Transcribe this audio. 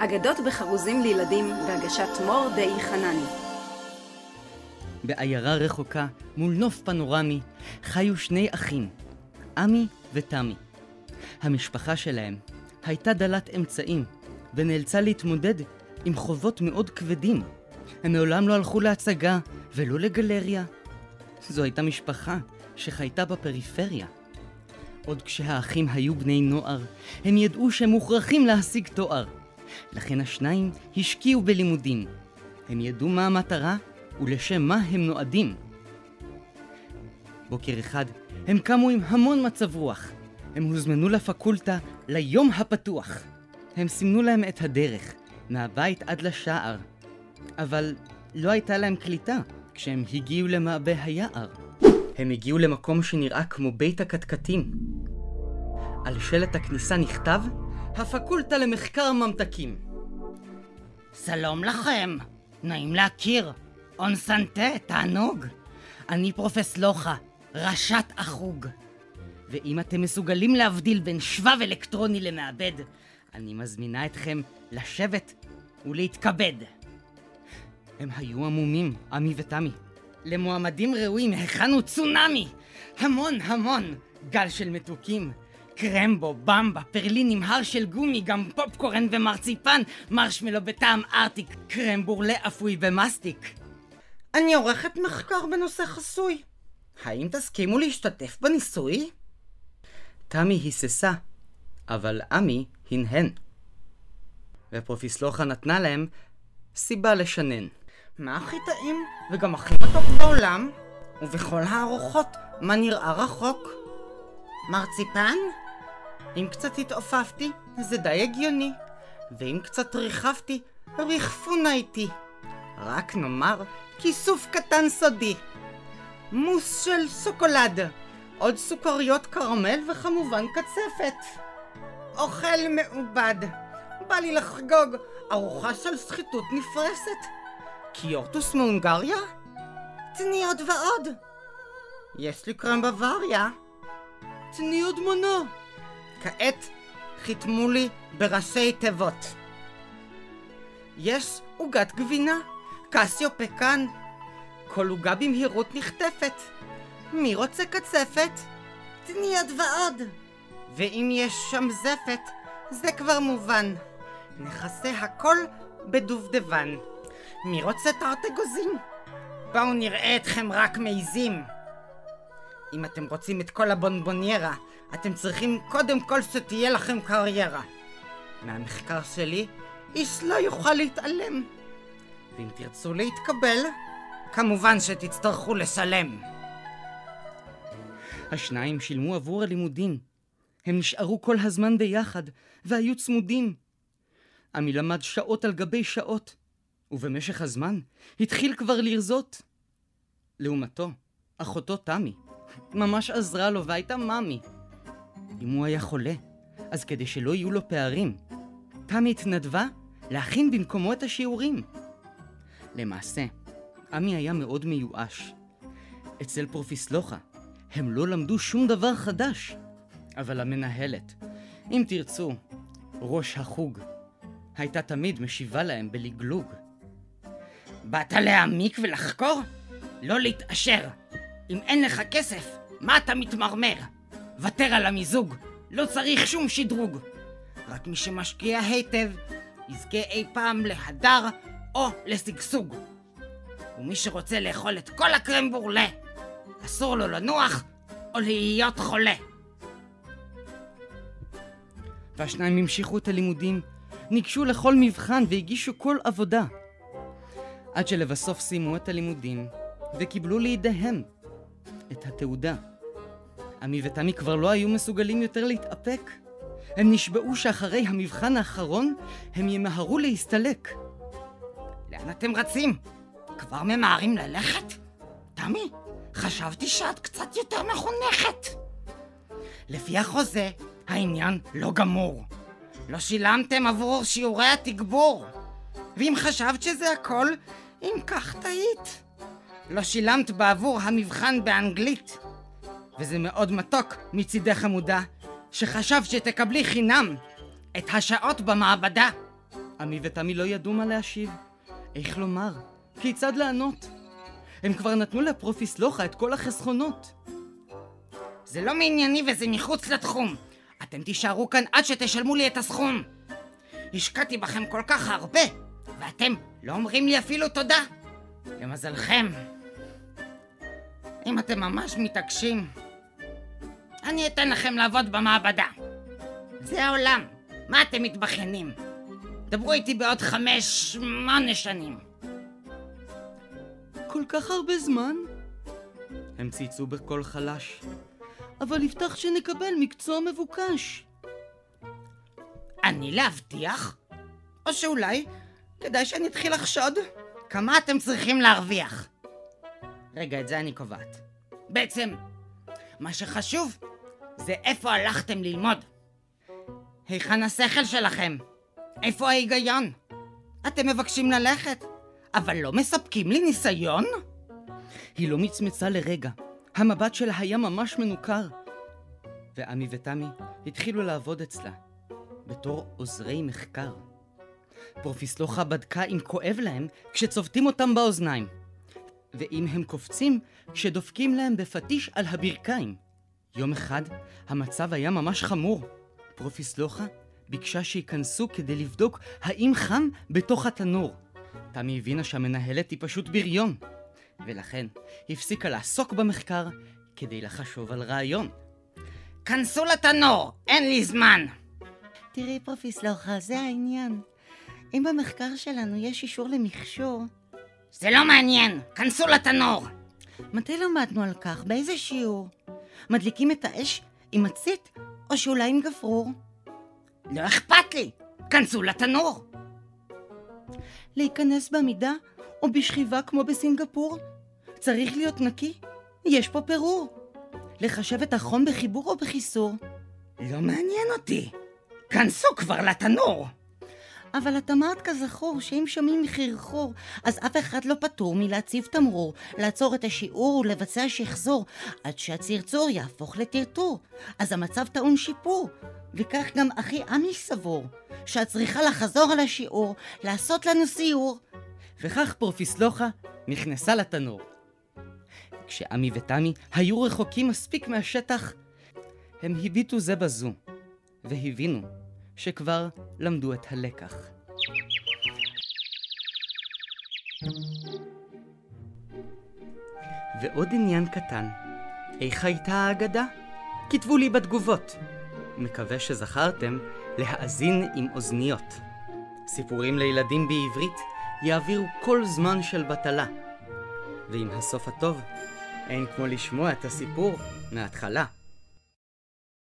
אגדות בחרוזים לילדים בהגשת מור דאי חנני. בעיירה רחוקה, מול נוף פנורמי, חיו שני אחים, עמי ותמי. המשפחה שלהם הייתה דלת אמצעים, ונאלצה להתמודד עם חובות מאוד כבדים. הם מעולם לא הלכו להצגה ולא לגלריה. זו הייתה משפחה שחייתה בפריפריה. עוד כשהאחים היו בני נוער, הם ידעו שהם מוכרחים להשיג תואר. לכן השניים השקיעו בלימודים. הם ידעו מה המטרה ולשם מה הם נועדים. בוקר אחד הם קמו עם המון מצב רוח. הם הוזמנו לפקולטה ליום הפתוח. הם סימנו להם את הדרך, מהבית עד לשער. אבל לא הייתה להם קליטה כשהם הגיעו למעבה היער. הם הגיעו למקום שנראה כמו בית הקטקטים. על שלט הכניסה נכתב, הפקולטה למחקר ממתקים. שלום לכם, נעים להכיר. און סנטה, תענוג. אני פרופס לוחה, ראשת החוג. ואם אתם מסוגלים להבדיל בין שבב אלקטרוני למעבד, אני מזמינה אתכם לשבת ולהתכבד. הם היו עמומים, עמי ותמי. למועמדים ראויים הכנו צונאמי! המון המון! גל של מתוקים. קרמבו, במבה, פרלין עם הר של גומי, גם פופקורן ומרציפן, מרשמלו בטעם ארטיק, קרמבורלה אפוי במסטיק. אני עורכת מחקר בנושא חסוי. האם תסכימו להשתתף בניסוי? תמי היססה, אבל עמי הנהן. ופרופיסלוחה נתנה להם סיבה לשנן. מה הכי טעים וגם הכי מתוק בעולם? ובכל הארוחות, מה נראה רחוק? מרציפן? אם קצת התעופפתי, זה די הגיוני. ואם קצת ריחפתי, ריחפונה איתי. רק נאמר, כיסוף קטן סודי. מוס של סוקולד, עוד סוכריות קרמל וכמובן קצפת. אוכל מעובד. בא לי לחגוג ארוחה של שחיתות נפרסת. קיורטוס מהונגריה? תני עוד ועוד. יש לי קרם בוואריה. תני עוד מנה. כעת חיתמו לי בראשי תיבות. יש עוגת גבינה, קסיו פקן. כל עוגה במהירות נחטפת. מי רוצה קצפת? תני עוד ועוד. ואם יש שם זפת, זה כבר מובן. נכסה הכל בדובדבן. מי רוצה תרת אגוזים? בואו נראה אתכם רק מעיזים. אם אתם רוצים את כל הבונבוניירה, אתם צריכים קודם כל שתהיה לכם קריירה. מהמחקר שלי, איש לא יוכל להתעלם. ואם תרצו להתקבל, כמובן שתצטרכו לשלם. השניים שילמו עבור הלימודים. הם נשארו כל הזמן ביחד, והיו צמודים. עמי למד שעות על גבי שעות, ובמשך הזמן התחיל כבר לרזות. לעומתו, אחותו תמי ממש עזרה לו והייתה מאמי. אם הוא היה חולה, אז כדי שלא יהיו לו פערים, תמי התנדבה להכין במקומו את השיעורים. למעשה, עמי היה מאוד מיואש. אצל פרופיסלוחה הם לא למדו שום דבר חדש. אבל המנהלת, אם תרצו, ראש החוג, הייתה תמיד משיבה להם בלגלוג. באת להעמיק ולחקור? לא להתעשר. אם אין לך כסף, מה אתה מתמרמר? ותר על המיזוג, לא צריך שום שדרוג. רק מי שמשקיע היטב, יזכה אי פעם להדר או לשגשוג. ומי שרוצה לאכול את כל הקרם בורלה, אסור לו לנוח או להיות חולה. והשניים המשיכו את הלימודים, ניגשו לכל מבחן והגישו כל עבודה. עד שלבסוף סיימו את הלימודים, וקיבלו לידיהם את התעודה. עמי ותמי כבר לא היו מסוגלים יותר להתאפק. הם נשבעו שאחרי המבחן האחרון הם ימהרו להסתלק. לאן אתם רצים? כבר ממהרים ללכת? תמי, חשבתי שאת קצת יותר מחונכת. לפי החוזה, העניין לא גמור. לא שילמתם עבור שיעורי התגבור. ואם חשבת שזה הכל, אם כך טעית. לא שילמת בעבור המבחן באנגלית. וזה מאוד מתוק מצידך חמודה, שחשבת שתקבלי חינם את השעות במעבדה. עמי ותמי לא ידעו מה להשיב. איך לומר? כיצד לענות? הם כבר נתנו לפרופיסלוחה את כל החסכונות. זה לא מענייני וזה מחוץ לתחום. אתם תישארו כאן עד שתשלמו לי את הסכום. השקעתי בכם כל כך הרבה, ואתם לא אומרים לי אפילו תודה. למזלכם. אם אתם ממש מתעקשים, אני אתן לכם לעבוד במעבדה. זה העולם, מה אתם מתבכיינים? דברו איתי בעוד חמש, שמונה שנים. כל כך הרבה זמן? הם צייצו בקול חלש. אבל הבטח שנקבל מקצוע מבוקש. אני להבטיח? או שאולי כדאי שאני אתחיל לחשוד? כמה אתם צריכים להרוויח? רגע, את זה אני קובעת. בעצם, מה שחשוב זה איפה הלכתם ללמוד. היכן השכל שלכם? איפה ההיגיון? אתם מבקשים ללכת, אבל לא מספקים לי ניסיון? היא לא מצמצה לרגע. המבט שלה היה ממש מנוכר. ועמי ותמי התחילו לעבוד אצלה, בתור עוזרי מחקר. פרופיסלוחה בדקה אם כואב להם כשצובטים אותם באוזניים, ואם הם קופצים כשדופקים להם בפטיש על הברכיים. יום אחד המצב היה ממש חמור. פרופיסלוחה ביקשה שייכנסו כדי לבדוק האם חם בתוך התנור. תמי הבינה שהמנהלת היא פשוט בריון, ולכן הפסיקה לעסוק במחקר כדי לחשוב על רעיון. כנסו לתנור, אין לי זמן! תראי, פרופיסלוחה, זה העניין. אם במחקר שלנו יש אישור למכשור... זה לא מעניין, כנסו לתנור! מתי למדנו על כך? באיזה שיעור? מדליקים את האש עם מצית, או שאולי עם גפרור? לא אכפת לי, כנסו לתנור! להיכנס בעמידה או בשכיבה כמו בסינגפור? צריך להיות נקי? יש פה פירור. לחשב את החום בחיבור או בחיסור? לא מעניין אותי. כנסו כבר לתנור! אבל את אמרת כזכור שאם שומעים חרחור, אז אף אחד לא פטור מלהציב תמרור, לעצור את השיעור ולבצע שחזור, עד שהצרצור יהפוך לטרטור. אז המצב טעון שיפור, וכך גם אחי עמי סבור, שאת צריכה לחזור על השיעור, לעשות לנו סיור. וכך פרופיסלוחה נכנסה לתנור. כשעמי ותמי היו רחוקים מספיק מהשטח, הם הביטו זה בזו, והבינו שכבר למדו את הלקח. ועוד עניין קטן, איך הייתה האגדה? כתבו לי בתגובות. מקווה שזכרתם להאזין עם אוזניות. סיפורים לילדים בעברית יעבירו כל זמן של בטלה. ועם הסוף הטוב, אין כמו לשמוע את הסיפור מההתחלה.